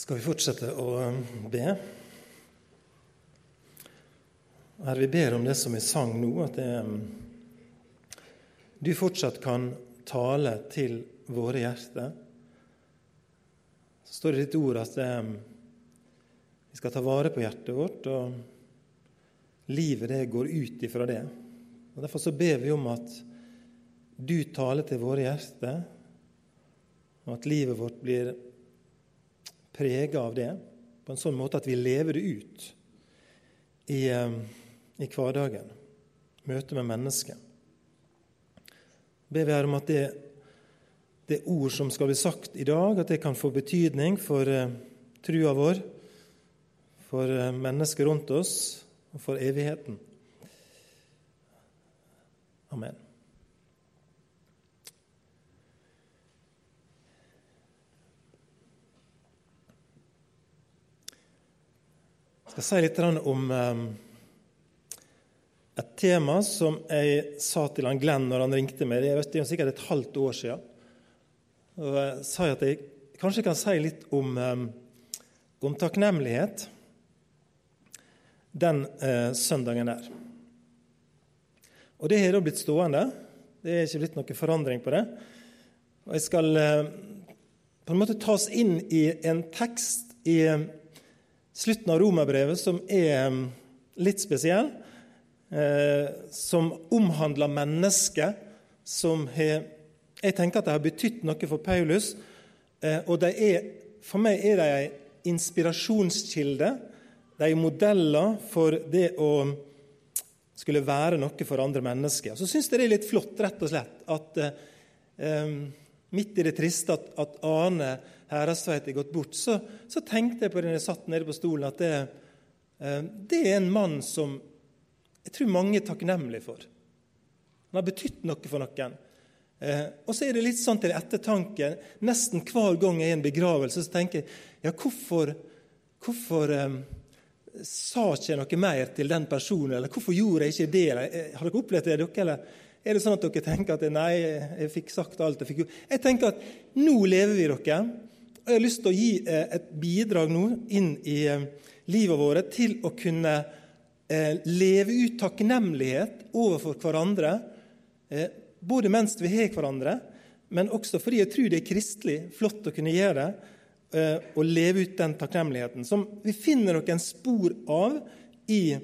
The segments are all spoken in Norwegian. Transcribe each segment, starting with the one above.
skal vi fortsette å be. Herre, vi ber om det som vi sang nå, at det, du fortsatt kan tale til våre hjerter. Så står det i ditt ord at det, vi skal ta vare på hjertet vårt, og livet det går ut ifra det. Og Derfor så ber vi om at du taler til våre hjerter, og at livet vårt blir prega av det på en sånn måte at vi lever det ut i, eh, i hverdagen, møtet med mennesket. Ber vi her om at det, det, ord som skal bli sagt i dag, at det kan få betydning for uh, trua vår, for uh, mennesker rundt oss og for evigheten. Amen. Jeg skal si litt om um, et tema som jeg sa til han Glenn når han ringte meg. Det er sikkert et halvt år siden. Og jeg sa at jeg kanskje kan si litt om, um, om takknemlighet den eh, søndagen der. Og det har da blitt stående. Det er ikke blitt noen forandring på det. Og jeg skal eh, på en måte tas inn i en tekst i slutten av romerbrevet som er litt spesiell, eh, som omhandler mennesker som har Jeg tenker at de har betydd noe for Paulus, eh, og er, for meg er de en inspirasjonskilde. De er modeller for det å skulle være noe for andre mennesker. Så syns jeg det er litt flott, rett og slett, at eh, midt i det triste at, at Ane Herrestveit er gått bort, så, så, tenkte jeg på det når jeg satt nede på stolen, at det, eh, det, er en mann som jeg tror mange er takknemlige for. Han har betydd noe for noen. Eh, og så er det litt sånn til ettertanke. Nesten hver gang jeg er i en begravelse, så tenker jeg ja, hvorfor, hvorfor eh, sa ikke jeg noe mer til den personen, eller hvorfor gjorde jeg ikke det? Eller, har dere opplevd det, dere? eller er det sånn at dere tenker at nei, jeg fikk sagt alt jeg fikk gjort? Jeg tenker at nå lever vi, dere. Jeg har lyst til å gi eh, et bidrag nå inn i eh, livet vårt til å kunne eh, leve ut takknemlighet overfor hverandre, både mens vi har hverandre, men også fordi jeg tror det er kristelig flott å kunne gjøre det, og leve ut den takknemligheten, som vi finner noen spor av i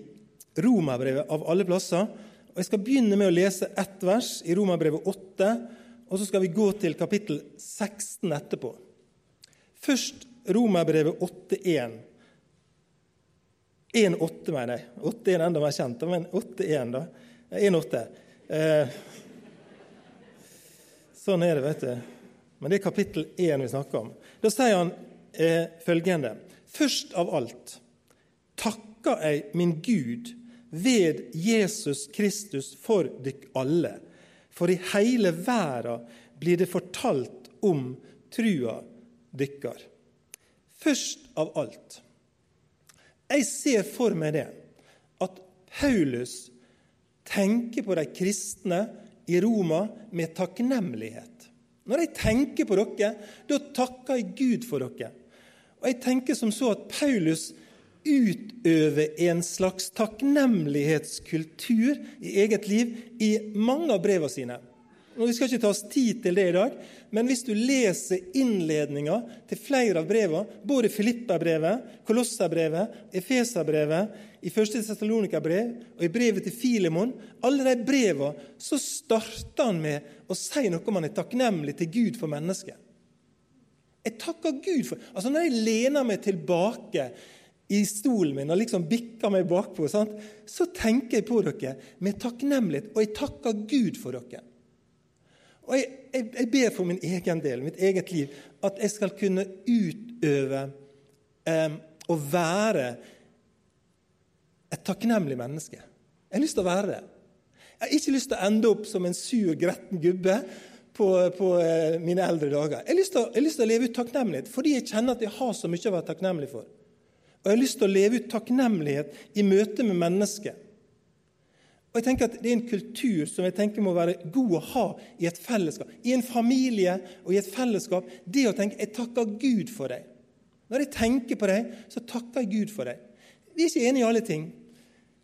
Romerbrevet av alle plasser. Og Jeg skal begynne med å lese ett vers i Romerbrevet 8, og så skal vi gå til kapittel 16 etterpå. Først Romerbrevet 8.1. 1.8, mener jeg. 8.1 er enda mer kjent, men 8.1, da. 1.8. Eh, sånn er det, vet du. Men det er kapittel 1 vi snakker om. Da sier han eh, følgende.: Først av alt takker jeg min Gud ved Jesus Kristus for dykk alle. For i hele verda blir det fortalt om trua dykkar. Først av alt Jeg ser for meg det at Paulus tenker på de kristne i Roma med takknemlighet. Når jeg tenker på dere, da takker jeg Gud for dere. Og jeg tenker som så at Paulus utøver en slags takknemlighetskultur i eget liv i mange av brevene sine. Vi skal ikke ta oss tid til det i dag, men hvis du leser innledninga til flere av brevene, både Filippa-brevet, Kolosserbrevet, Efeserbrevet, i 1. Tessalonika-brev og i brevet til Filemon, alle de brevene, så starter han med å si noe om han er takknemlig til Gud for mennesket. Jeg takker Gud for Altså Når jeg lener meg tilbake i stolen min og liksom bikker meg bakpå, sant? så tenker jeg på dere med takknemlighet, og jeg takker Gud for dere. Og jeg, jeg, jeg, ber for min egen del, mitt eget liv, at jeg skal kunne utøve eh, å være et takknemlig menneske. Jeg har lyst til å være det. Jeg har ikke lyst til å ende opp som en sur, gretten gubbe på, på eh, mine eldre dager. Jeg har, lyst til jeg lyst til å leve ut takknemlighet fordi jeg kjenner at jeg har så mye å være takknemlig for. Og jeg har lyst til å leve ut takknemlighet i møte med mennesker. Og jeg tenker at Det er en kultur som jeg tenker må være god å ha i et fellesskap. I en familie og i et fellesskap. Det å tenke 'Jeg takker Gud for deg'. Når jeg tenker på deg, så takker jeg Gud for deg. Vi er ikke enige i alle ting.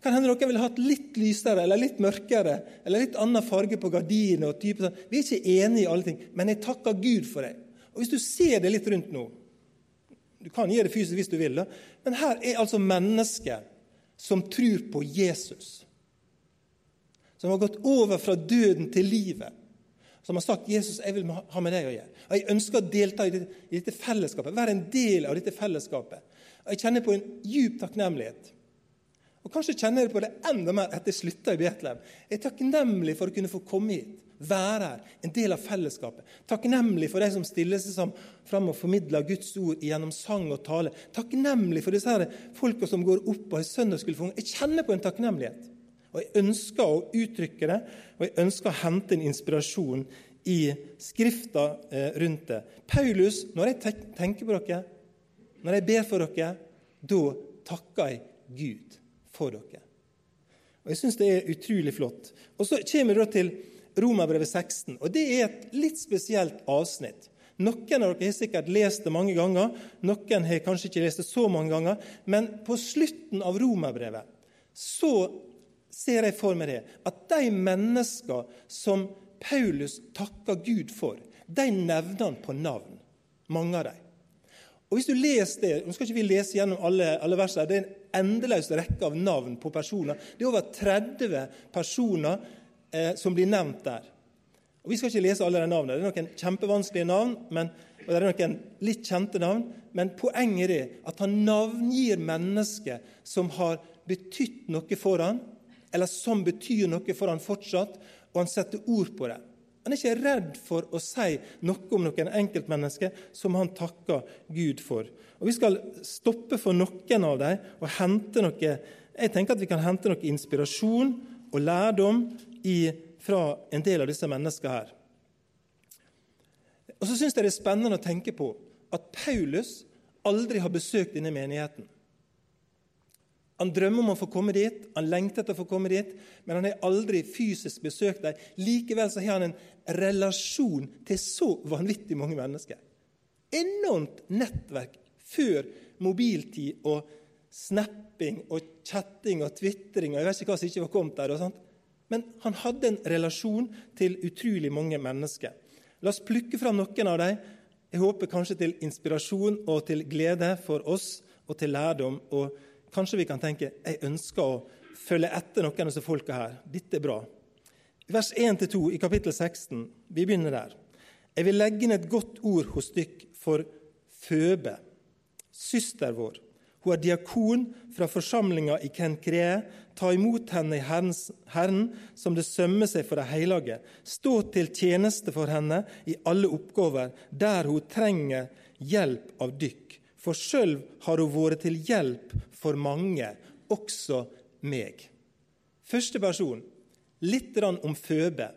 Kan hende dere ville hatt litt lysere eller litt mørkere eller litt annen farge på gardinene. og type sånn. Vi er ikke enige i alle ting, men jeg takker Gud for deg. Og Hvis du ser det litt rundt nå Du kan gi det fysisk hvis du vil, da, men her er altså mennesker som tror på Jesus. Som har gått over fra døden til livet. Som har sagt 'Jesus, jeg vil ha med deg å gjøre'. Og Jeg ønsker å delta i dette, fellesskapet, være en del av dette fellesskapet. Og Jeg kjenner på en djup takknemlighet og kanskje kjenner jeg på det enda mer etter jeg slutta i Betlehem. Jeg er takknemlig for å kunne få komme hit, være her, en del av fellesskapet. Takknemlig for de som stiller seg fram og formidler Guds ord gjennom sang og tale. Takknemlig for disse her folka som går opp og har søndagsskolefunksjon. Jeg kjenner på en takknemlighet. Og Jeg ønsker å uttrykke det, og jeg ønsker å hente en inspirasjon i Skrifta eh, rundt det. Paulus, når jeg tenker på dere, når jeg ber for dere, da takker jeg Gud for dere. Og Jeg syns det er utrolig flott. Og Så kommer vi til Romerbrevet 16. og Det er et litt spesielt avsnitt. Noen av dere har sikkert lest det mange ganger, noen har kanskje ikke lest det så mange ganger. Men på slutten av romerbrevet så ser jeg for meg det at de mennesker som Paulus takker Gud for, de nevner han på navn. Mange av dem. Og hvis du leser det, Nå skal ikke vi lese gjennom alle, alle versene. Det er en endeløs rekke av navn på personer. Det er over 30 personer eh, som blir nevnt der. Og Vi skal ikke lese alle de navnene. Det er noen kjempevanskelige navn, men, og det er noen litt kjente navn. Men poenget er at han navngir mennesker som har betydd noe for han, eller som betyr noe for han fortsatt, og han setter ord på det. Han er ikke redd for å si noe om noen enkeltmennesker som han takker Gud for. Og Vi skal stoppe for noen av dem og hente noe jeg tenker at vi kan hente noe inspirasjon og lærdom i, fra en del av disse menneskene her. Og så syns jeg det er spennende å tenke på at Paulus aldri har besøkt denne menigheten. Han drømmer om å få komme dit, han lengter etter å få komme dit, men han har aldri fysisk besøkt dem. Likevel så har han en relasjon til så vanvittig mange mennesker. Enormt nettverk før mobiltid og snapping og chatting og tvitring og jeg vet ikke hva som ikke var kommet der. og sånt. Men han hadde en relasjon til utrolig mange mennesker. La oss plukke fram noen av dem. Jeg håper kanskje til inspirasjon og til glede for oss og til lærdom. og Kanskje vi kan tenke jeg ønsker å følge etter noen av disse folka her. Dette er bra. Vers 1-2 i kapittel 16. Vi begynner der. Jeg vil legge inn et godt ord hos dykk for Føbe, søster vår. Hun er diakon fra forsamlinga i Kenkree. Ta imot henne i Herrens, Herren som det sømmer seg for de hellige. Stå til tjeneste for henne i alle oppgaver der hun trenger hjelp av dykk. For sjøl har hun vært til hjelp for mange, også meg. Første person litt om Føbe.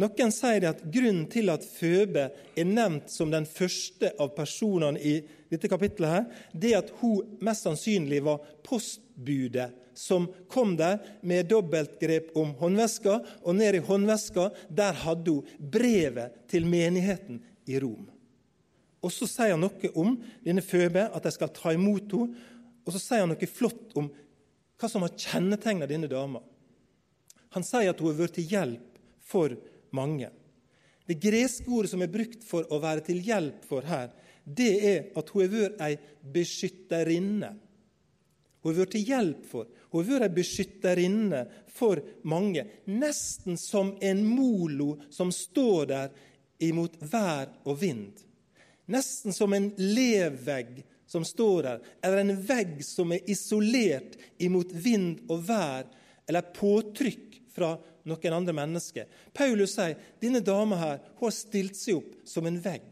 Noen sier at grunnen til at Føbe er nevnt som den første av personene i dette kapittelet, her, det er at hun mest sannsynlig var postbudet som kom der med dobbeltgrep om håndveska, og ned i håndveska der hadde hun brevet til menigheten i Rom. Og Så sier han noe om denne Føbe, at de skal ta imot henne. Og så sier han noe flott om hva som har kjennetegna denne dama. Han sier at hun har vært til hjelp for mange. Det greske ordet som er brukt for å være til hjelp for her, det er at hun har vært ei beskytterinne. Hun har vært til hjelp for, hun har vært ei beskytterinne for mange. Nesten som en molo som står der imot vær og vind. Nesten som en levvegg som står der, eller en vegg som er isolert imot vind og vær eller påtrykk fra noen andre mennesker. Paulus sier denne dama her, hun har stilt seg opp som en vegg.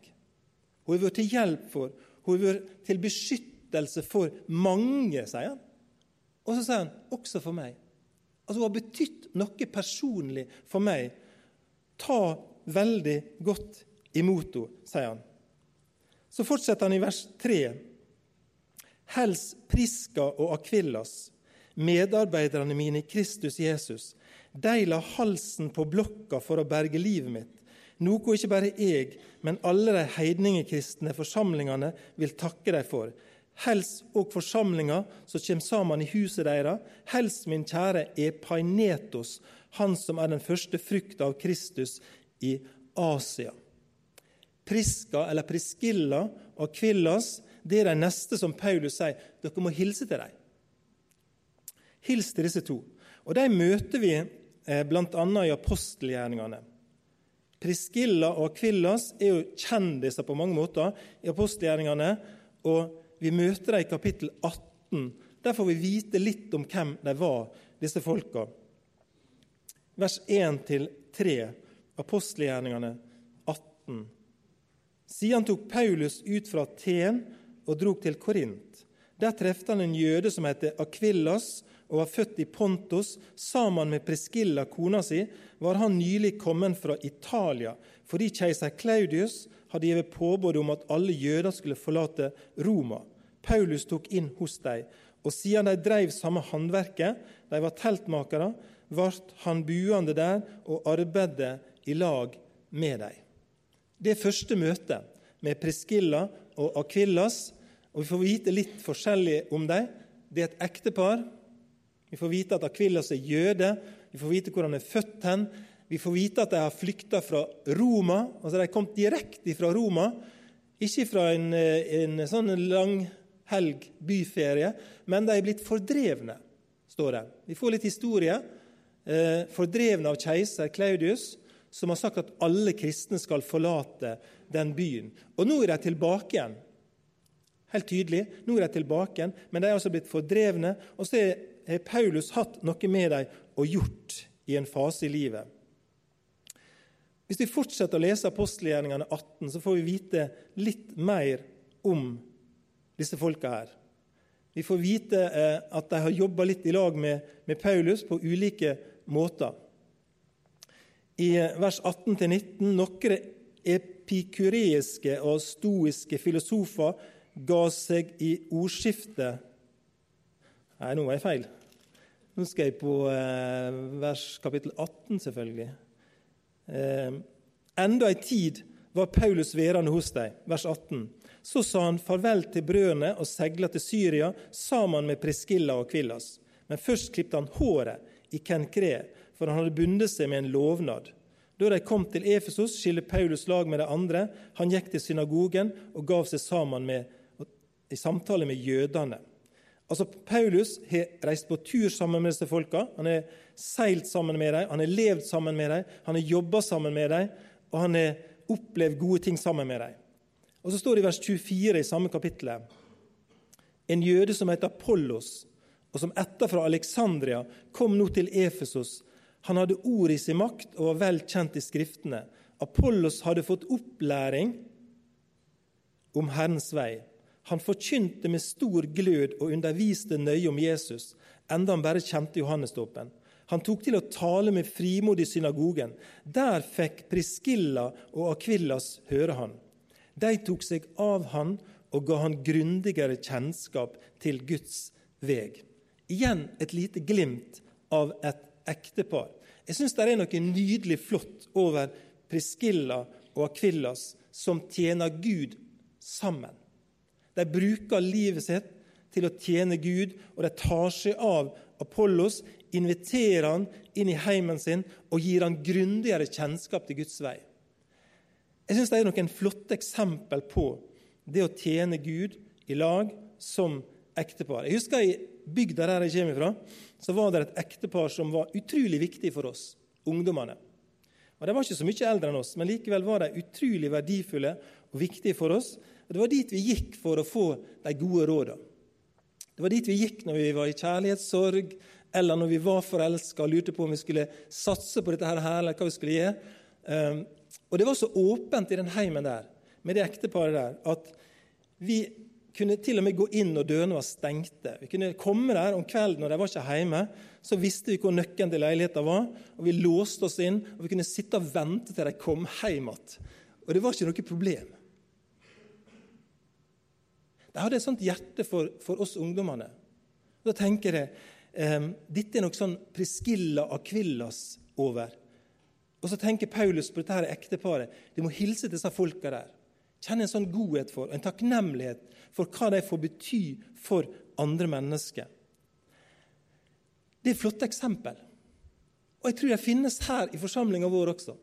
Hun har vært til hjelp for, hun har vært til beskyttelse for mange, sier han. Og så sier han også for meg. Altså Hun har betydd noe personlig for meg. Ta veldig godt imot henne, sier han. Så fortsetter han i vers 3 Hels Priska og Akvillas, medarbeiderne mine i Kristus Jesus. De la halsen på blokka for å berge livet mitt. noe ikke bare jeg, men alle de heidningekristne forsamlingene vil takke deg for. Hels og forsamlinga som kommer sammen i huset deres. Hels min kjære, Epainetos, han som er den første frukt av Kristus i Asia. Priska eller Priskilla og Kvillas det er de neste som Paulus sier dere må hilse til dem. Hils til disse to. Og De møter vi eh, bl.a. i apostelgjerningene. Priskilla og Akvillas er jo kjendiser på mange måter i apostelgjerningene. og Vi møter dem i kapittel 18. Der får vi vite litt om hvem de var, disse folka. Vers 1-3, apostelgjerningene 18. Siden tok Paulus ut fra Aten og drog til Korint. Der trefte han en jøde som heter Akvillas og var født i Pontos. Sammen med Priskilla, kona si, var han nylig kommet fra Italia fordi keiser Claudius hadde gitt påbud om at alle jøder skulle forlate Roma. Paulus tok inn hos dem, og siden de drev samme håndverket, de var teltmakere, ble han buende der og arbeidet i lag med dem. Det første møtet med Priskilla og Akvillas, og vi får vite litt forskjellig om dem. Det er et ektepar. Vi får vite at Akvillas er jøde. Vi får vite hvor han er født hen. Vi får vite at de har flykta fra Roma. altså De kom direkte fra Roma, ikke fra en, en sånn langhelg byferie, men de er blitt fordrevne, står det. Vi får litt historie. Eh, fordrevne av keiser Claudius, som har sagt at alle kristne skal forlate den byen. Og nå er de tilbake igjen. Helt tydelig. Nå er de tilbake igjen, men de er altså blitt fordrevne. Og så har Paulus hatt noe med dem og gjort i en fase i livet. Hvis vi fortsetter å lese apostelgjerningene 18, så får vi vite litt mer om disse folka her. Vi får vite eh, at de har jobba litt i lag med, med Paulus på ulike måter. I eh, vers 18-19 noen epikureiske og stoiske filosofer ga seg i ordskiftet Nei, nå var jeg feil. Nå skal jeg på eh, vers kapittel 18, selvfølgelig. Eh, enda ei tid var Paulus værende hos dem. Vers 18. Så sa han farvel til brødrene og segla til Syria sammen med Priskilla og Kvillas. Men først klippet han håret i Kenkre, for han hadde bundet seg med en lovnad. Da de kom til Efesos, skilte Paulus lag med de andre. Han gikk til synagogen og gav seg sammen med, i samtale med jødene. Altså, Paulus har reist på tur sammen med disse folka. Han har seilt sammen med dem, han har levd sammen med dem, han har jobba sammen med dem, og han har opplevd gode ting sammen med dem. Og Så står det i vers 24 i samme kapittel en jøde som heter Apollos, og som etter fra Alexandria kom nå til Efesos han hadde ord i sin makt og var vel kjent i Skriftene. Apollos hadde fått opplæring om Herrens vei. Han forkynte med stor glød og underviste nøye om Jesus, enda han bare kjente Johannesdåpen. Han tok til å tale med frimod i synagogen. Der fikk Priskilla og Akvillas høre han. De tok seg av han og ga han grundigere kjennskap til Guds veg. Igjen et lite glimt av et ektepar. Jeg syns det er noe nydelig flott over Priskilla og Akvillas som tjener Gud sammen. De bruker livet sitt til å tjene Gud, og de tar seg av Apollos, inviterer han inn i heimen sin og gir han grundigere kjennskap til Guds vei. Jeg syns det er noen flotte eksempel på det å tjene Gud i lag som ektepar. Jeg husker i bygda der jeg kommer fra, så var det et ektepar som var utrolig viktig for oss, ungdommene. Og De var ikke så mye eldre enn oss, men likevel var de utrolig verdifulle og viktige for oss. Og Det var dit vi gikk for å få de gode rådene. Det var dit vi gikk når vi var i kjærlighetssorg, eller når vi var forelska og lurte på om vi skulle satse på dette her, eller hva vi skulle gjøre. Um, og Det var så åpent i den heimen der, med det ekteparet der, at vi kunne til og med gå inn når dørene var stengte. Vi kunne komme der om kvelden når de var ikke hjemme. Så visste vi hvor nøkkelen til leiligheten var, og vi låste oss inn. Og vi kunne sitte og vente til de kom hjem igjen. Og det var ikke noe problem. De hadde et sånt hjerte for, for oss ungdommene. Da tenker jeg eh, dette er noe sånn Priskilla Akvillas over. Og så tenker Paulus på dette her ekteparet. De må hilse til disse folka der. Kjenne en sånn godhet for, og en takknemlighet for hva de får bety for andre mennesker. Det er flotte eksempel. Og jeg tror det finnes her i forsamlinga vår også.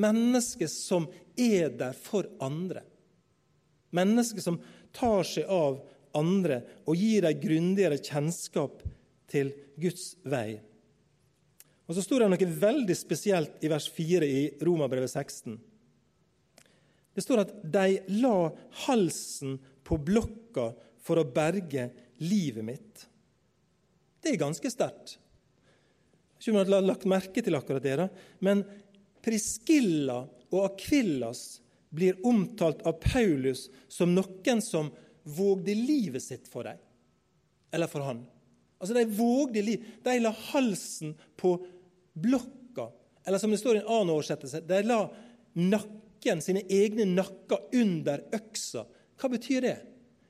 Mennesker som er der for andre. Mennesker som tar seg av andre og gir dem grundigere kjennskap til Guds vei. Og Så står det noe veldig spesielt i vers 4 i Romabrevet 16. Det står at de la halsen på blokka for å berge livet mitt. Det er ganske sterkt. Ikke om du har lagt merke til akkurat det, da. men Priskilla og Akvillas blir omtalt av Paulus som noen som vågde livet sitt for dem, eller for han. Altså, De vågde liv. De la halsen på blokka. Eller som det står i en annen oversettelse, de la nakken, sine egne nakker under øksa. Hva betyr det?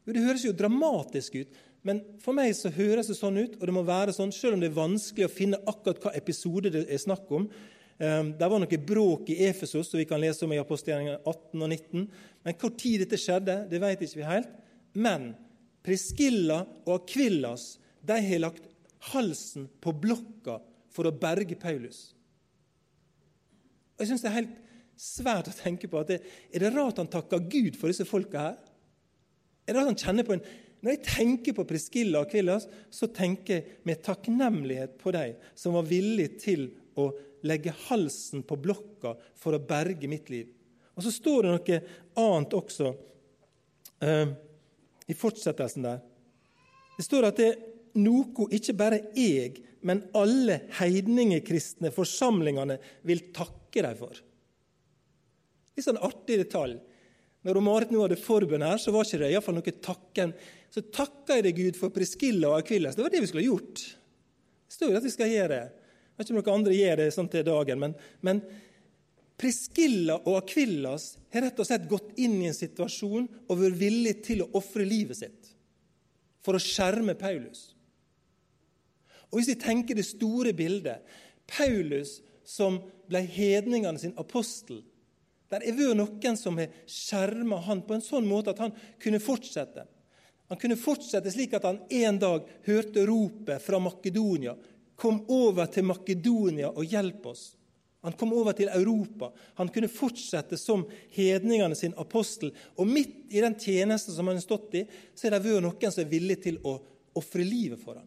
Jo, Det høres jo dramatisk ut, men for meg så høres det sånn ut, og det må være sånn, selv om det er vanskelig å finne akkurat hva episode det er snakk om. Um, det var noe bråk i Efesos, som vi kan lese om i apostelgjerningene 18 og 19. Men hvor tid dette skjedde, det vet ikke vi helt. Men Priskilla og Akvillas de har lagt halsen på blokka for å berge Paulus. Og Jeg synes det er helt svært å tenke på at det, Er det rart han takker Gud for disse folka her? Er det rart han kjenner på en Når jeg tenker på Priskilla og Akvillas, så tenker jeg med takknemlighet på dem som var villig til å legge halsen på blokka for å berge mitt liv. Og Så står det noe annet også uh, i fortsettelsen der. Det står at det er noe ikke bare jeg, men alle heidningekristne forsamlingene vil takke dem for. Litt sånn artig detalj. Når Marit nå hadde forbønn her, så var ikke det iallfall noe takken. Så takka jeg deg, Gud, for Priskilla og Akvilles. Det var det vi skulle ha gjort. Det står jo at vi skal gjøre det. Jeg vet ikke om noen andre gjør det sånn til dagen, men, men Priskilla og Akvillas har rett og slett gått inn i en situasjon og vært villige til å ofre livet sitt for å skjerme Paulus. Og Hvis vi tenker det store bildet Paulus som ble hedningene sin apostel Der er vært noen som har skjerma han på en sånn måte at han kunne fortsette. Han kunne fortsette slik at han en dag hørte ropet fra Makedonia. Kom over til Makedonia og hjelp oss. Han kom over til Europa. Han kunne fortsette som hedningene sin apostel. Og midt i den tjenesten som han har stått i, så er det vært noen som er villig til å ofre livet for ham.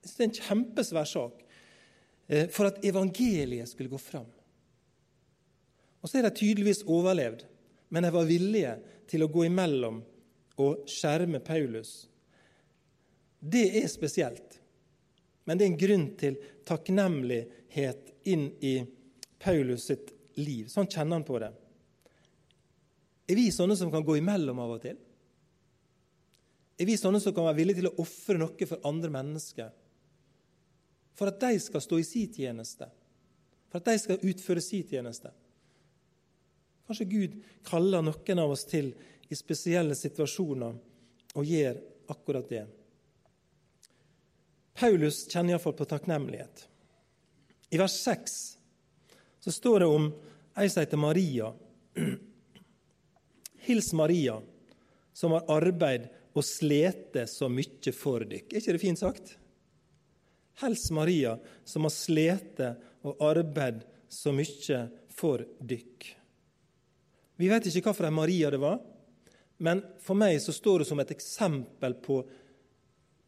Det er en kjempesvær sak eh, for at evangeliet skulle gå fram. Og så er de tydeligvis overlevd, men de var villige til å gå imellom og skjerme Paulus. Det er spesielt, men det er en grunn til takknemlighet inn i Paulus sitt liv. Sånn kjenner han på det. Er vi sånne som kan gå imellom av og til? Er vi sånne som kan være villige til å ofre noe for andre mennesker? For at de skal stå i sin tjeneste, for at de skal utføre sin tjeneste. Kanskje Gud kaller noen av oss til i spesielle situasjoner og gjør akkurat det. Paulus kjenner iallfall på takknemlighet. I vers 6 så står det om ei som heter Maria. Hils Maria, som har arbeid og slete så mykje for dykk. Er ikke det fint sagt? Hils Maria, som har slete og arbeid så mykje for dykk. Vi vet ikke for Maria det var, men for meg så står det som et eksempel på,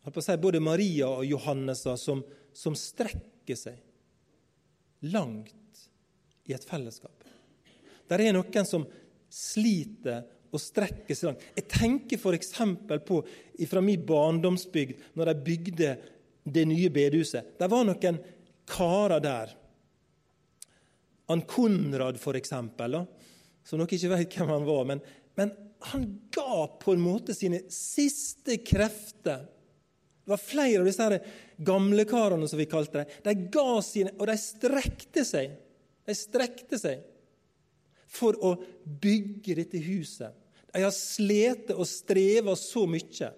på si, både Maria og Johannes som, som strekker seg langt i et fellesskap. Der er noen som sliter og strekker seg langt. Jeg tenker f.eks. på fra min barndomsbygd, når de bygde det nye bedehuset. Det var noen karer der. Ann Konrad, f.eks., som dere ikke vet hvem han var. Men, men han ga på en måte sine siste krefter det var flere av disse gamlekarene, som vi kalte dem. De ga sine, og de strekte seg. De strekte seg for å bygge dette huset. De har slitt og streva så mye.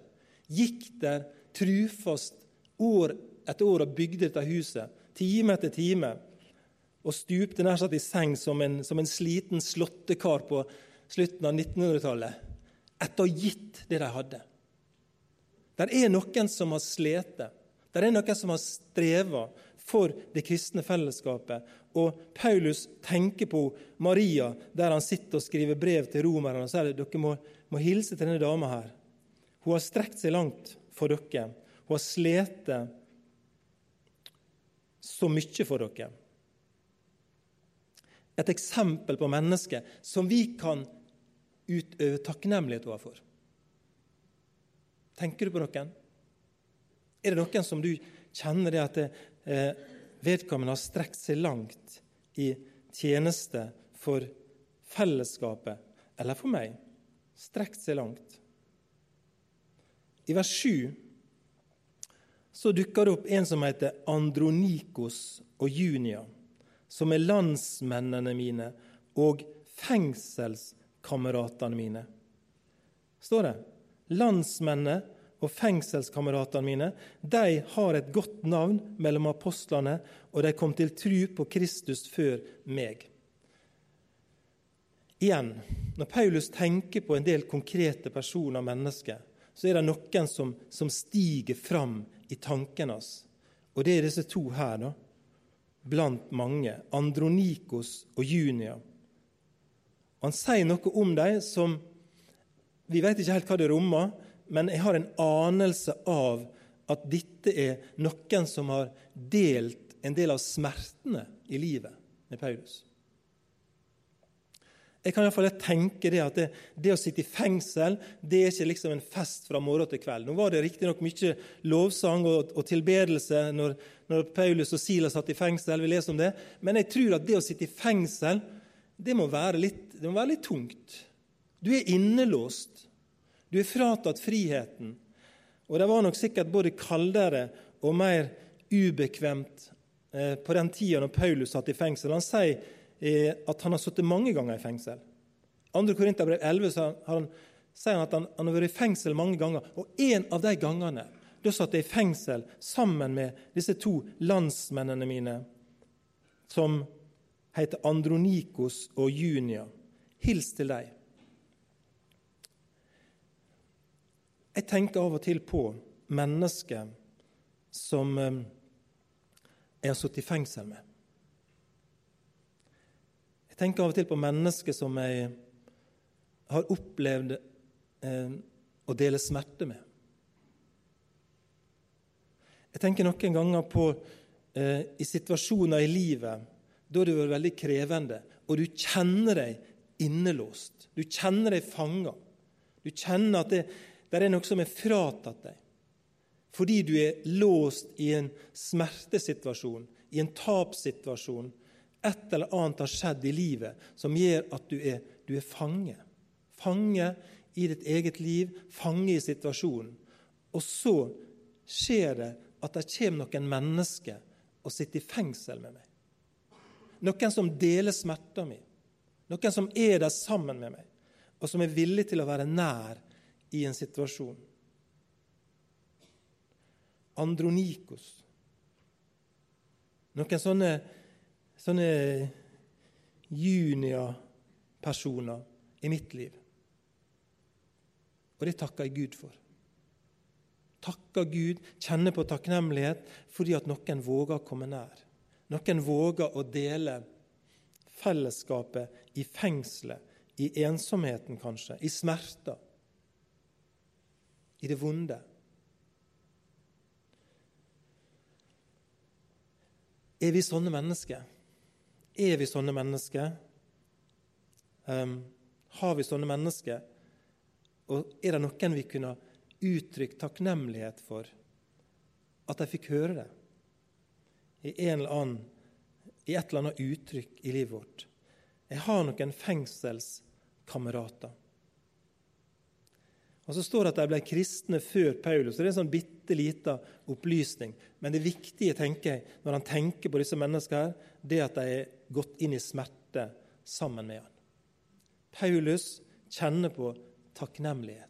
Gikk der trufast år etter år og bygde dette huset, time etter time. Og stupte nær sagt i seng som en, som en sliten slåttekar på slutten av 1900-tallet, etter å ha gitt det de hadde. Der er noen som har slitt. Der er noen som har streva for det kristne fellesskapet. Og Paulus tenker på Maria der han sitter og skriver brev til romerne og sier at dere må, må hilse til denne dama her. Hun har strekt seg langt for dere. Hun har slitt så mye for dere. Et eksempel på mennesket som vi kan utøve takknemlighet overfor. Tenker du på noen? Er det noen som du kjenner det at det, eh, vedkommende har strekt seg langt i tjeneste for fellesskapet eller for meg? Strekt seg langt. I vers 7 så dukker det opp en som heter Andronikos og Junia, som er landsmennene mine og fengselskameratene mine. Står det. Landsmennene og fengselskameratene mine de har et godt navn mellom apostlene, og de kom til tru på Kristus før meg. Igjen, når Paulus tenker på en del konkrete personer og mennesker, så er det noen som, som stiger fram i tanken hans. Og det er disse to her, da, blant mange. Andronikos og Junia. Han sier noe om dem som Vi vet ikke helt hva det rommer, men jeg har en anelse av at dette er noen som har delt en del av smertene i livet med Paulus. Jeg kan i fall tenke det at det, det, å sitte i fengsel det er ikke liksom en fest fra morgen til kveld. Nå var det riktignok mye lovsang og, og tilbedelse når, når, Paulus og Silas satt i fengsel, vi leser om det, men jeg tror at det å sitte i fengsel det må være litt, må være litt tungt. Du er innelåst. Du er fratatt friheten. Og det var nok sikkert både kaldere og mer ubekvemt eh, på den tida når Paulus satt i fengsel. Han sier at han har sittet mange ganger i fengsel. 2. Korinterbrev 11 så han, sier han at han, han, har vært i fengsel mange ganger. Og en av de gangene da satt jeg i fengsel sammen med disse to landsmennene mine, som heter Andronikos og Junia. Hils til dem. Jeg tenker av og til på mennesker som eh, jeg har sittet i fengsel med tenker av og til på mennesker som jeg har opplevd eh, å dele smerte med. Jeg tenker noen ganger på eh, i situasjoner i livet da har vært veldig krevende, og du kjenner deg innelåst. Du kjenner deg fanga. Du kjenner at det, det er noe som er fratatt deg. Fordi du er låst i en smertesituasjon, i en tapssituasjon, et eller annet har skjedd i livet som gjør at du er, du er fange. Fange i ditt eget liv, fange i situasjonen. Og så skjer det at det kommer noen mennesker og sitter i fengsel med meg. Noen som deler smerta mi. Noen som er der sammen med meg, og som er villig til å være nær i en situasjon. Andronikos. Noen sånne sånne juniorpersoner i mitt liv. Og det takker jeg Gud for. Takker Gud, kjenner på takknemlighet fordi at noen våger å komme nær. Noen våger å dele fellesskapet i fengselet, i ensomheten kanskje, i smerter, i det vonde. Er vi sånne mennesker? Er vi sånne mennesker? Um, har vi sånne mennesker? Og er det noen vi kunne uttrykt takknemlighet for at de fikk høre det i, annen, i et eller annet uttrykk i livet vårt? Jeg har noen fengselskamerater. Og Så står det at de ble kristne før Paulus. Det er en sånn bitte lita opplysning. Men det viktige tenker jeg, når han tenker på disse menneskene, her, det er at de er gått inn i smerte sammen med han. Paulus kjenner på takknemlighet.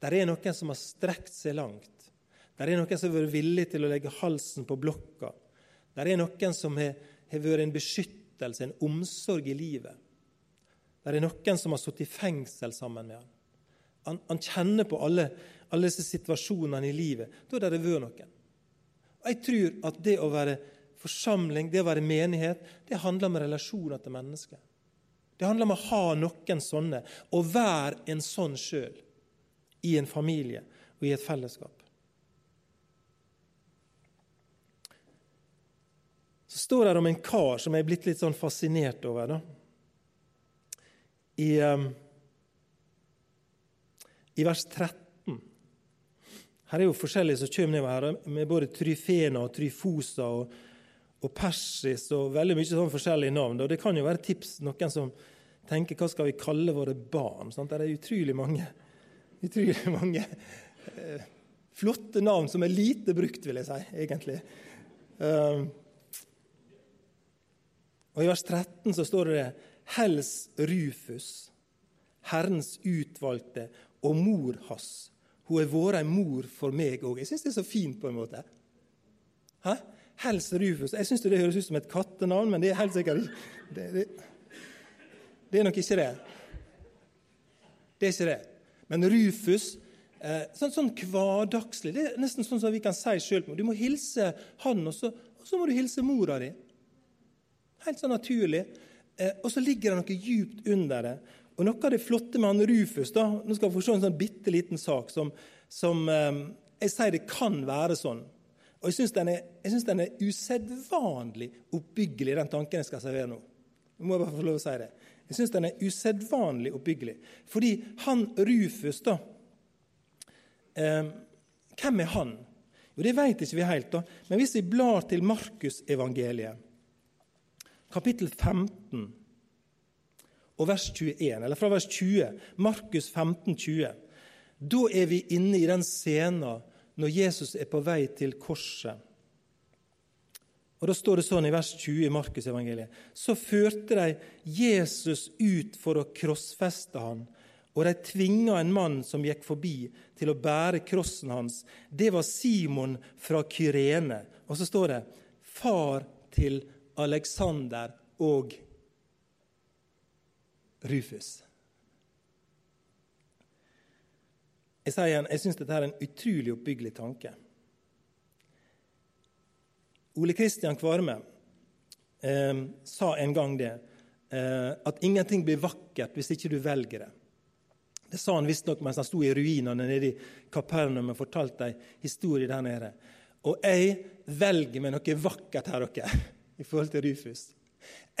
Der er noen som har strekt seg langt. Der er noen som har vært villig til å legge halsen på blokka. Der er noen som har, har vært en beskyttelse, en omsorg i livet. Der er noen som har sittet i fengsel sammen med han. Han, han kjenner på alle, alle, disse situasjonene i livet. Da har det vært noen. Jeg tror at det å være forsamling, det å være menighet, det handler om relasjoner til mennesker. Det handler om å ha noen sånne, og være en sånn sjøl i en familie og i et fellesskap. Så står det om en kar som jeg er blitt litt sånn fascinert over. da. I, um, I, vers 13 Her er jo forskjellige som kommer nedover med både Tryfena og Tryfosa og, og Persis og veldig mye sånn forskjellige navn. Og Det kan jo være tips noen som tenker hva skal vi kalle våre barn. Sant? Det er utrolig mange, utrolig mange eh, flotte navn som er lite brukt, vil jeg si, egentlig. Um, og I vers 13 så står det Hels Rufus, Herrens utvalgte, og mor hans. Hun har vært ei mor for meg òg. Jeg syns det er så fint, på en måte. Hæ? Hels Rufus. Jeg syns det høres ut som et kattenavn, men det er helt sikkert det, det, det er nok ikke det. Det er ikke det. Men Rufus eh, sånn, sånn hverdagslig Det er nesten sånn som vi kan si sjøl. Du må hilse han, og så, og så må du hilse mora di. Helt sånn naturlig. Eh, og så ligger det noe djupt under det. Og Noe av det flotte med han Rufus da, Nå skal vi få se en sånn bitte liten sak som, som eh, jeg sier det kan være sånn. Og Jeg syns den er, den er usedvanlig oppbyggelig, den tanken jeg skal servere nå. Jeg må bare få lov å si det. Jeg syns den er usedvanlig oppbyggelig. Fordi han Rufus, da eh, Hvem er han? Jo, Det vet ikke vi helt. da. Men hvis vi blar til Markusevangeliet kapittel 15 og vers 21, eller fra vers 20, Markus 15, 20. Da er vi inne i den scenen når Jesus er på vei til korset. Og Da står det sånn i vers 20 i Markusevangeliet. Så førte de Jesus ut for å krossfeste han, og de tvinga en mann som gikk forbi, til å bære krossen hans. Det var Simon fra Kyrene. Og så står det far til Alexander og Rufus. Jeg sier igjen, jeg syns dette er en utrolig oppbyggelig tanke. Ole Kristian Kvarme eh, sa en gang det, eh, at ingenting blir vakkert hvis ikke du velger det. Det sa han visstnok mens han sto i ruinene nede i Kapernaum og fortalte ei historie der nede. Og jeg velger meg noe vakkert her, dere i forhold til Rufus.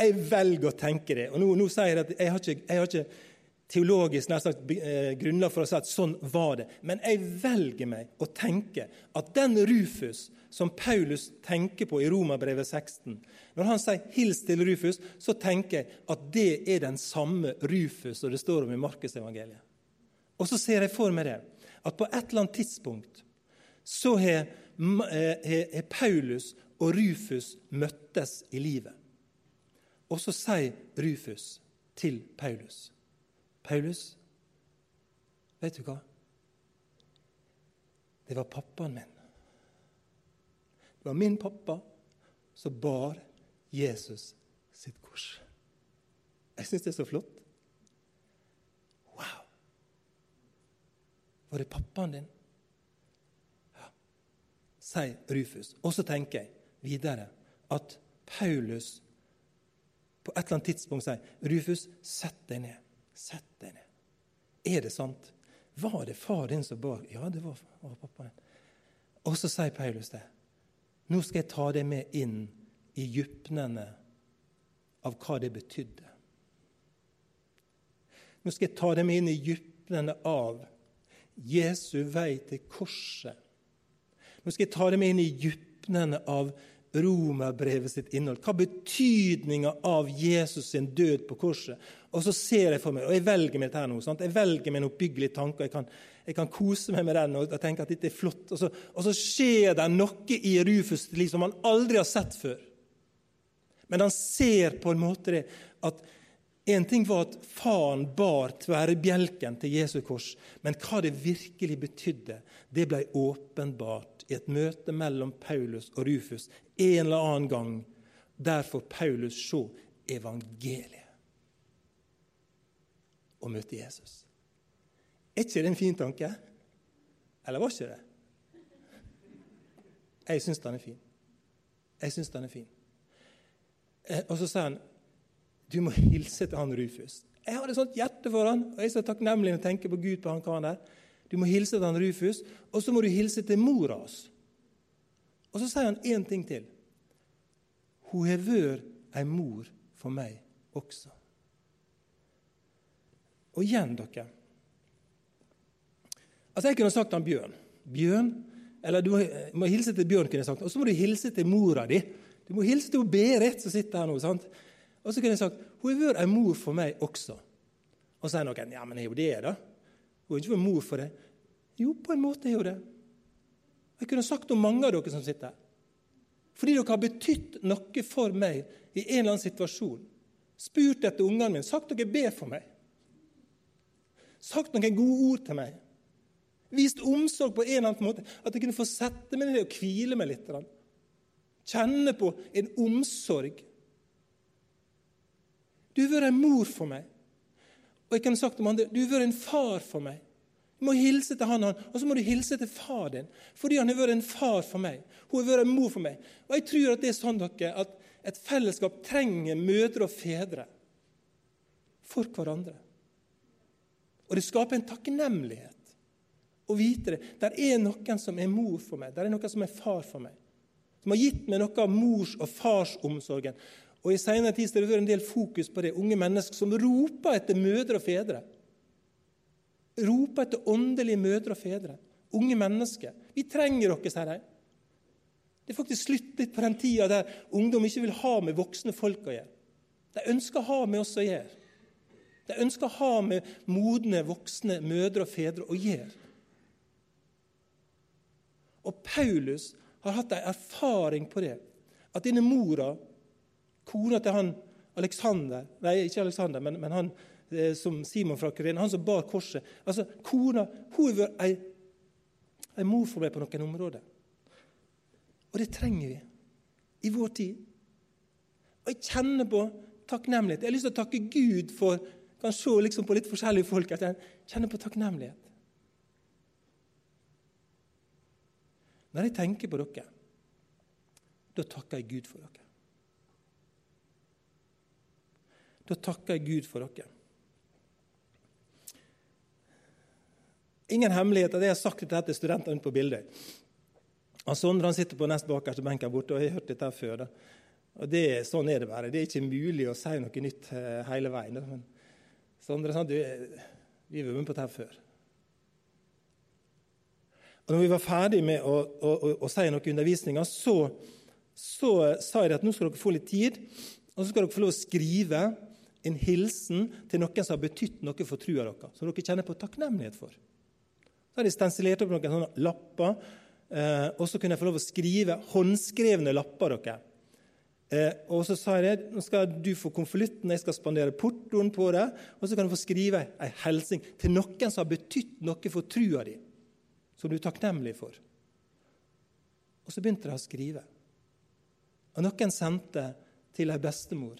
Jeg velger å tenke det. Og nå, nå sier jeg at jeg har ikke, jeg har ikke teologisk nær sagt, eh, grunnlag for å si at sånn var det. Men jeg velger meg å tenke at den Rufus som Paulus tenker på i Romerbrevet 16 Når han sier 'hils til Rufus', så tenker jeg at det er den samme Rufus som det står om i Markusevangeliet. Og så ser jeg for meg det, at på et eller annet tidspunkt så har eh, Paulus og Rufus møttes i livet. Og så sier Rufus til Paulus Paulus, vet du hva? Det var pappaen min. Det var min pappa som bar Jesus sitt kors. Jeg syns det er så flott. Wow! Var det pappaen din? Ja, sier Rufus. Og så tenker jeg videre at Paulus på et eller annet tidspunkt sier Rufus, sett deg ned. Sett deg ned. Er det sant? Var det far din som bar? Ja, det var, var pappaen. Og så sier Paulus det. Nå skal jeg ta deg med inn i djupnene av hva det betydde. Nå skal jeg ta deg med inn i djupnene av Jesu vei til korset. Nå skal jeg ta deg med inn i djupnene av romerbrevet sitt innhold. Hva betydninga av Jesus sin død på korset? Og så ser jeg for meg, og jeg velger meg dette her nå, sant? jeg velger meg en oppbyggelig tanke. Jeg kan, jeg kan kose meg med den og tenke at dette er flott. Og så, og så skjer det noe i Rufus' liv som han aldri har sett før. Men han ser på en måte det at en ting var at faren bar tverrbjelken til Jesu kors, men hva det virkelig betydde, det ble åpenbart i et møte mellom Paulus og Rufus en eller annen gang Der får Paulus se evangeliet og møte Jesus. Er ikke det en fin tanke? Eller var ikke det? Jeg syns den er fin. Jeg syns den er fin. Eh, og så sa han du må hilse til han Rufus. Jeg har et sånt hjerte for han, og jeg er så takknemlig når jeg tenker på Gud på han karen der. Du må hilse til han Rufus, og så må du hilse til mora hans. Og så sier han én ting til. Hun har vært ei mor for meg også. Og igjen, dere Altså, Jeg kunne sagt han Bjørn. Bjørn, eller Du må hilse til Bjørn, kunne jeg sagt. Og så må du hilse til mora di. Du må hilse til Berit, som sitter her nå. sant? Og så kunne jeg sagt hun har vært ei mor for meg også. Og så sier noen ja, men er jo det, da? Hun er ikke for mor for deg. Jo, på en måte er hun det. Jeg kunne sagt om mange av dere som sitter her. Fordi dere har betydd noe for meg i en eller annen situasjon. Spurt etter ungene mine, sagt dere be for meg. Sagt noen gode ord til meg. Vist omsorg på en eller annen måte. At jeg kunne få sette meg ned og hvile meg litt. Kjenne på en omsorg. Du har vært en mor for meg. Og jeg kunne sagt til andre du har vært en far for meg. Du må hilse til han, og så må du hilse til far din, fordi han har vært en far for meg. Hun har vært en mor for meg. Og jeg tror at det er sånn dere, at et fellesskap trenger mødre og fedre for hverandre. Og det skaper en takknemlighet å vite det. Der er noen som er mor for meg, der er noen som er far for meg. Som har gitt meg noe av mors- og farsomsorgen. Og I senere tid har det vært en del fokus på det. Unge mennesker som roper etter mødre og fedre roper etter åndelige mødre og fedre. Unge mennesker. Vi trenger dere, sier de. Det er faktisk slutt litt på den tida der ungdom ikke vil ha med voksne folk å gjøre. De ønsker å ha med oss å gjøre. De ønsker å ha med modne, voksne mødre og fedre å gjøre. Og Paulus har hatt en erfaring på det. At denne mora, kona til han Alexander Nei, ikke Alexander, men, men han Eh, som Simon fra Kyrene, han som bar korset. Altså, Kona hun har vært ei, ei mor for meg på noen områder. Og det trenger vi i vår tid. Og jeg kjenner på takknemlighet. Jeg har lyst til å takke Gud for kan se liksom på litt forskjellige folk at jeg kjenner på takknemlighet. Når jeg tenker på dere, da takker jeg Gud for dere. Da takker jeg Gud for dere. Ingen hemmelighet at jeg har sagt dette til studentene på Bildøy. Sondre han sitter på nest bakerste benk her borte, og jeg har hørt dette før. Da. Og det, Sånn er det bare. Det er ikke mulig å si noe nytt eh, hele veien. Da. Men Sondre sa du, vi har vært med på dette før. Og når vi var ferdig med å, å, å, å si noe i undervisninga, så, så sa jeg at nå skal dere få litt tid, og så skal dere få lov å skrive en hilsen til noen som har betydd noe for trua deres, som dere kjenner på takknemlighet for. Så har de stensilert opp noen sånne lapper, eh, og så kunne jeg få lov å skrive håndskrevne lapper. dere. Eh, og så sa jeg det, nå skal du få konvolutten, jeg skal spandere portoen på deg, og så kan du få skrive ei hilsen til noen som har betydd noe for trua di, som du er takknemlig for. Og så begynte de å skrive. Og noen sendte til ei bestemor.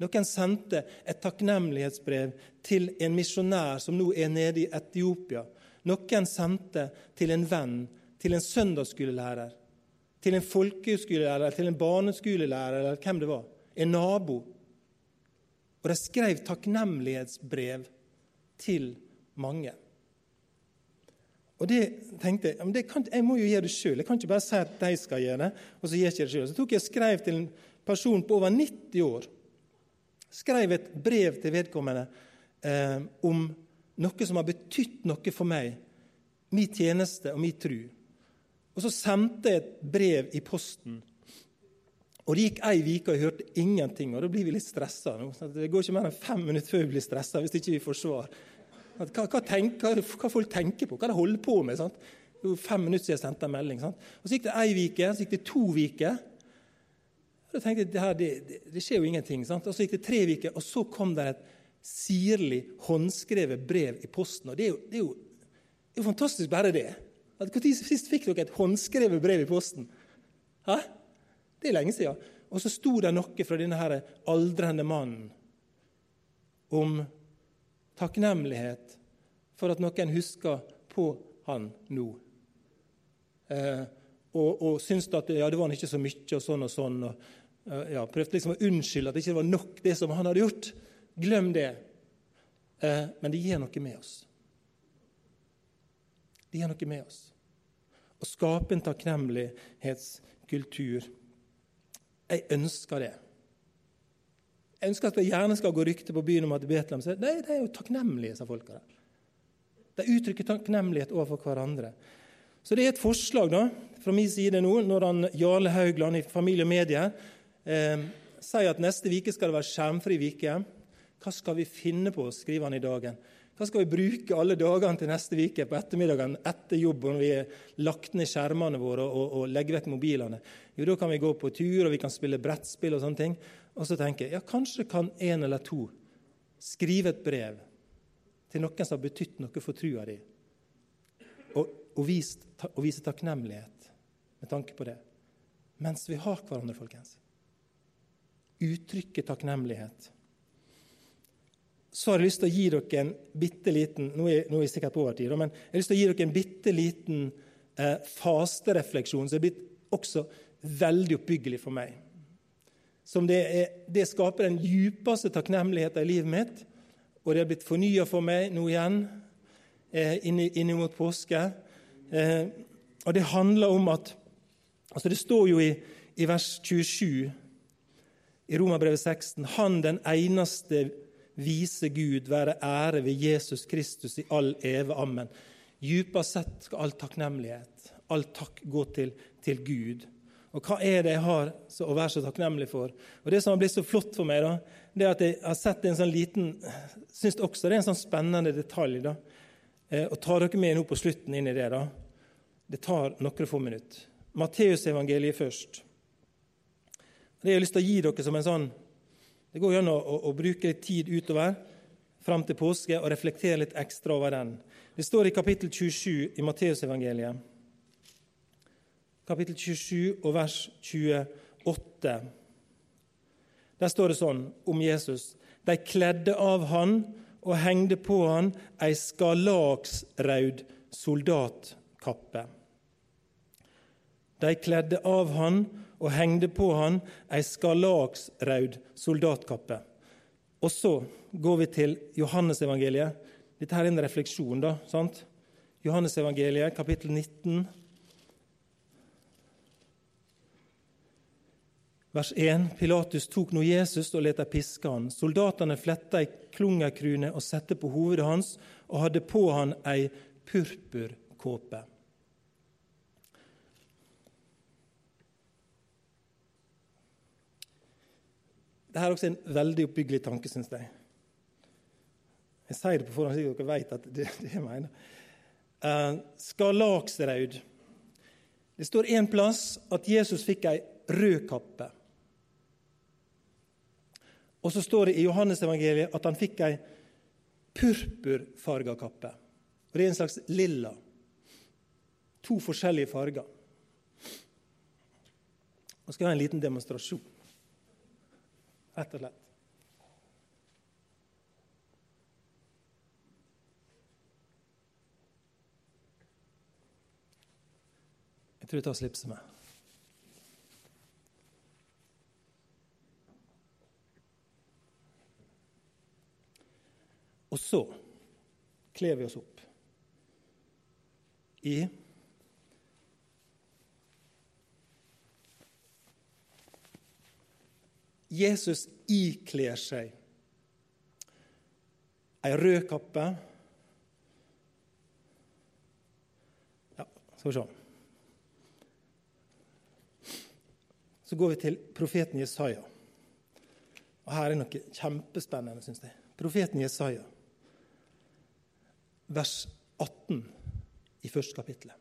Noen sendte et takknemlighetsbrev til en misjonær som nå er nede i Etiopia noen sendte til en venn, til en søndagsskolelærer, til en folkeskolelærer, til en barneskolelærer, eller hvem det var. En nabo. Og de skrev takknemlighetsbrev til mange. Og det tenkte Jeg det kan, jeg må jo gjøre det sjøl. Jeg kan ikke bare si at de skal gjøre det. og Så gjør jeg ikke det selv. Så tok jeg og skrev til en person på over 90 år. Skrev et brev til vedkommende eh, om noe som har betydd noe for meg, min tjeneste og min tru. Og så sendte jeg et brev i posten. Og Det gikk ei uke, og jeg hørte ingenting. og Da blir vi litt stressa. Det går ikke mer enn fem minutter før vi blir stressa hvis ikke vi får svar. Hva, hva, tenker, hva, folk tenker på, hva de holder på med. sant? Det var fem minutter siden jeg sendte en melding. sant? Og Så gikk det ei uke, så gikk det to uker. Da tenkte jeg det, det, det, skjer jo ingenting. sant? Og Så gikk det tre uker, og så kom det et sirlig, håndskrevet brev i posten. Og det er jo, det er jo, det er jo fantastisk, bare det. Når sist fikk dere et håndskrevet brev i posten? Hæ? Det er lenge siden. Og så sto det noe fra denne her aldrende mannen om takknemlighet for at noen husker på han nå. Eh, og, og syntes at ja, det var ikke så mye, og sånn og sånn. og ja, Prøvde liksom å unnskylde at det ikke var nok, det som han hadde gjort. Glem det. Eh, men det gir noe med oss. Det gir noe med oss. Å skape en takknemlighetskultur. Jeg ønsker det. Jeg ønsker at det gjerne skal gå rykte på byen om at Betlehem sier Nei, de er jo takknemlige, sa folka der. De uttrykker takknemlighet overfor hverandre. Så det er et forslag da, fra min side nå, når han, Jarle Haugland i Familie og Medier eh, sier at neste uke skal det være skjermfri uke. Hva skal vi finne på, skriver han i dagen. Hva skal vi bruke alle dagene til neste uke på ettermiddagen etter jobb, når vi har lagt ned skjermene våre og, og, og legger vekk mobilene? Jo, da kan vi gå på tur, og vi kan spille brettspill og sånne ting. Og så tenker jeg ja, kanskje kan en eller to skrive et brev til noen som har betydd noe for trua di, og, og, vist, og vise takknemlighet med tanke på det. Mens vi har hverandre, folkens. Uttrykke takknemlighet. Så har jeg lyst til å gi dere en bitte liten Nå er, nå er jeg sikkert på overtid, men jeg har lyst til å gi dere en bitte liten eh, fasterefleksjon som er blitt også veldig oppbyggelig for meg. Som det, er, det skaper den djupeste takknemligheten i livet mitt. Og det har blitt fornya for meg nå igjen eh, innimot påske. Eh, og det handler om at altså Det står jo i, i vers 27 i Romerbrevet 16 Han den eneste vise Gud være ære ved Jesus Kristus i all eve. Amen. Djupest sett skal all takknemlighet, all takk gå til, til Gud. Og hva er det jeg har å være så takknemlig for? Og Det som har blitt så flott for meg, da, det er at jeg har sett en sånn liten Syns også det er en sånn spennende detalj. da, Eh, og tar dere med nå på slutten inn i det. da. Det tar noen få minutter. Matteusevangeliet først. Det har jeg lyst til å gi dere som en sånn Det går gjennom å, å bruke litt tid utover fram til påske og reflektere litt ekstra over den. Det står i kapittel 27 i Matteusevangeliet, kapittel 27 og vers 28. Der står det sånn om Jesus. De kledde av han og hengde på han ei skalaksraud soldatkappe. De kledde av han og hengde på han ei skarlagsraud soldatkappe. Og så går vi til Johannesevangeliet. Dette her er en refleksjon, da. sant? Johannesevangeliet, kapittel 19. Vers 1. Pilatus tok nå Jesus og lot dem piske han. Soldatene fletta ei klungerkrune og sette på hovedet hans, og hadde på han ei purpurkåpe. Dette er også en veldig oppbyggelig tanke, syns jeg. Jeg sier det på forhånd, så dere vet at det det jeg mener. Uh, Skalaksraud. Det står en plass at Jesus fikk ei rød kappe. Og så står det i Johannesevangeliet at han fikk ei purpurfarga kappe. Og Det er en slags lilla. To forskjellige farger. Nå skal jeg ha en liten demonstrasjon, rett og slett. Jeg tror jeg tar slipset med. Og så kler vi oss opp i Jesus ikler seg ei rød kappe. Ja, skal vi se. Så går vi til profeten Jesaja. Og Her er noe kjempespennende, syns jeg. Profeten Jesaja vers 18 i første kapittel.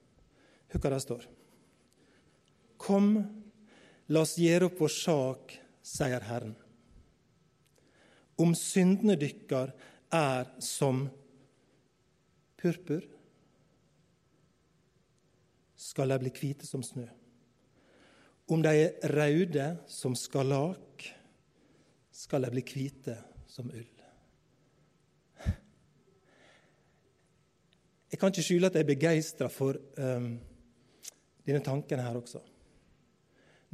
Hør hva det står. Kom, la oss gjøre opp vår sak, sier Herren. Om syndene dykkar er som purpur, skal de bli hvite som snø. Om de er røde som skalak, skal de bli hvite som ull. Jeg kan ikke skjule at jeg er begeistra for um, denne tanken her også.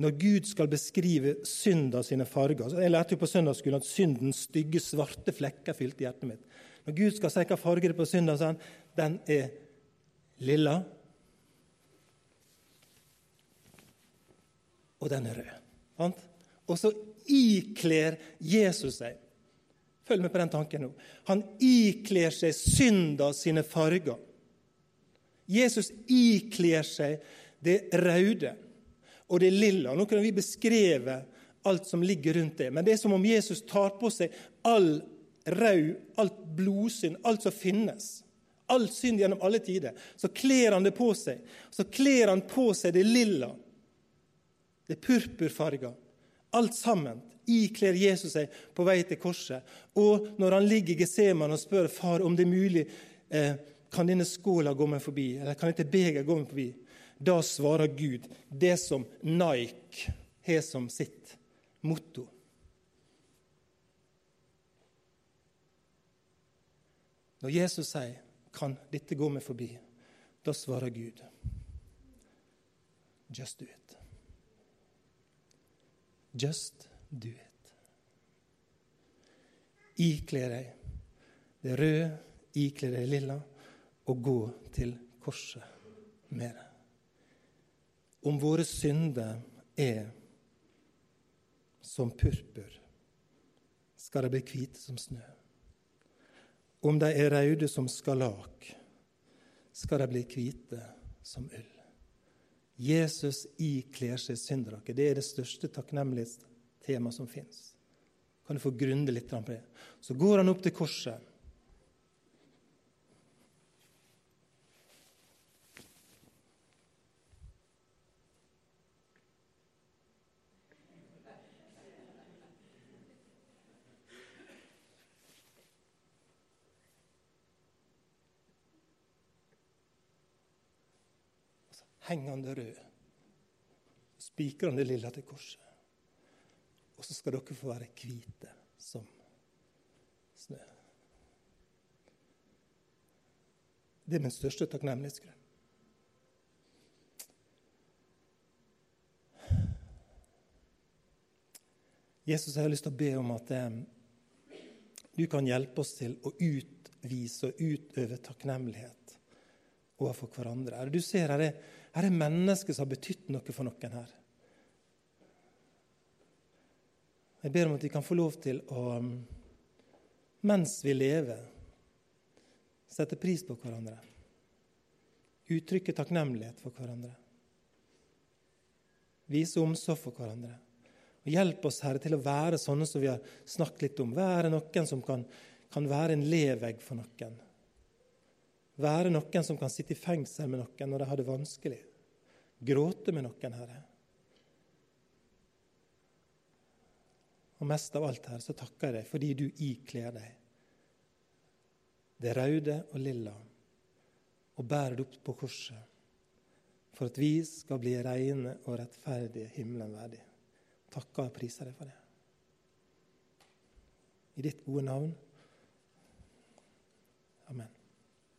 Når Gud skal beskrive synda sine farger Jeg lærte jo på søndagsskolen at syndens stygge, svarte flekker fylte hjertet mitt. Når Gud skal si hva farge det er på synda, så han den er lilla, og den er rød. Og så ikler Jesus seg Følg med på den tanken nå. Han ikler seg synda sine farger. Jesus ikler seg det røde og det lilla. Nå kunne vi beskreve alt som ligger rundt det, men det er som om Jesus tar på seg all rød, alt blodsynd, alt som finnes. All synd gjennom alle tider. Så kler han det på seg. Så kler han på seg det lilla, det purpurfarga. Alt sammen ikler Jesus seg på vei til korset. Og når han ligger i Geseman og spør far om det er mulig, eh, kan denne skåla gå meg forbi, eller kan dette begeret gå meg forbi, da svarer Gud det som Nike har som sitt motto. Når Jesus sier 'Kan dette gå meg forbi?', da svarer Gud 'Just do it'. Just do it. Ikle deg det røde, ikle deg lilla, og gå til korset med det. Om våre synder er som purpur, skal de bli hvite som snø. Om de er røde som skalak, skal de bli hvite som ull. Jesus ikler seg synderaket. Det er det største takknemlighetstemaet tema som fins. Kan du få grunde litt på det. Så går han opp til korset. Det rød. Det lilla til korset. Og så skal dere få være hvite som snø. Det er min største takknemlighetsgrunn. Jesus, jeg har lyst til å be om at eh, du kan hjelpe oss til å utvise og utøve takknemlighet overfor hverandre. Du ser her er, her er mennesker som har betydd noe for noen her. Jeg ber om at vi kan få lov til å, mens vi lever, sette pris på hverandre. Uttrykke takknemlighet for hverandre. Vise omsorg for hverandre. Og Hjelp oss, Herre, til å være sånne som vi har snakket litt om. Være noen som kan, kan være en levegg for noen. Være noen som kan sitte i fengsel med noen når de har det vanskelig. Gråte med noen, Herre. Og mest av alt her så takker jeg deg fordi du ikler deg det røde og lilla og bærer det opp på korset for at vi skal bli reine og rettferdige himmelen verdig. Takker og priser deg for det. I ditt gode navn.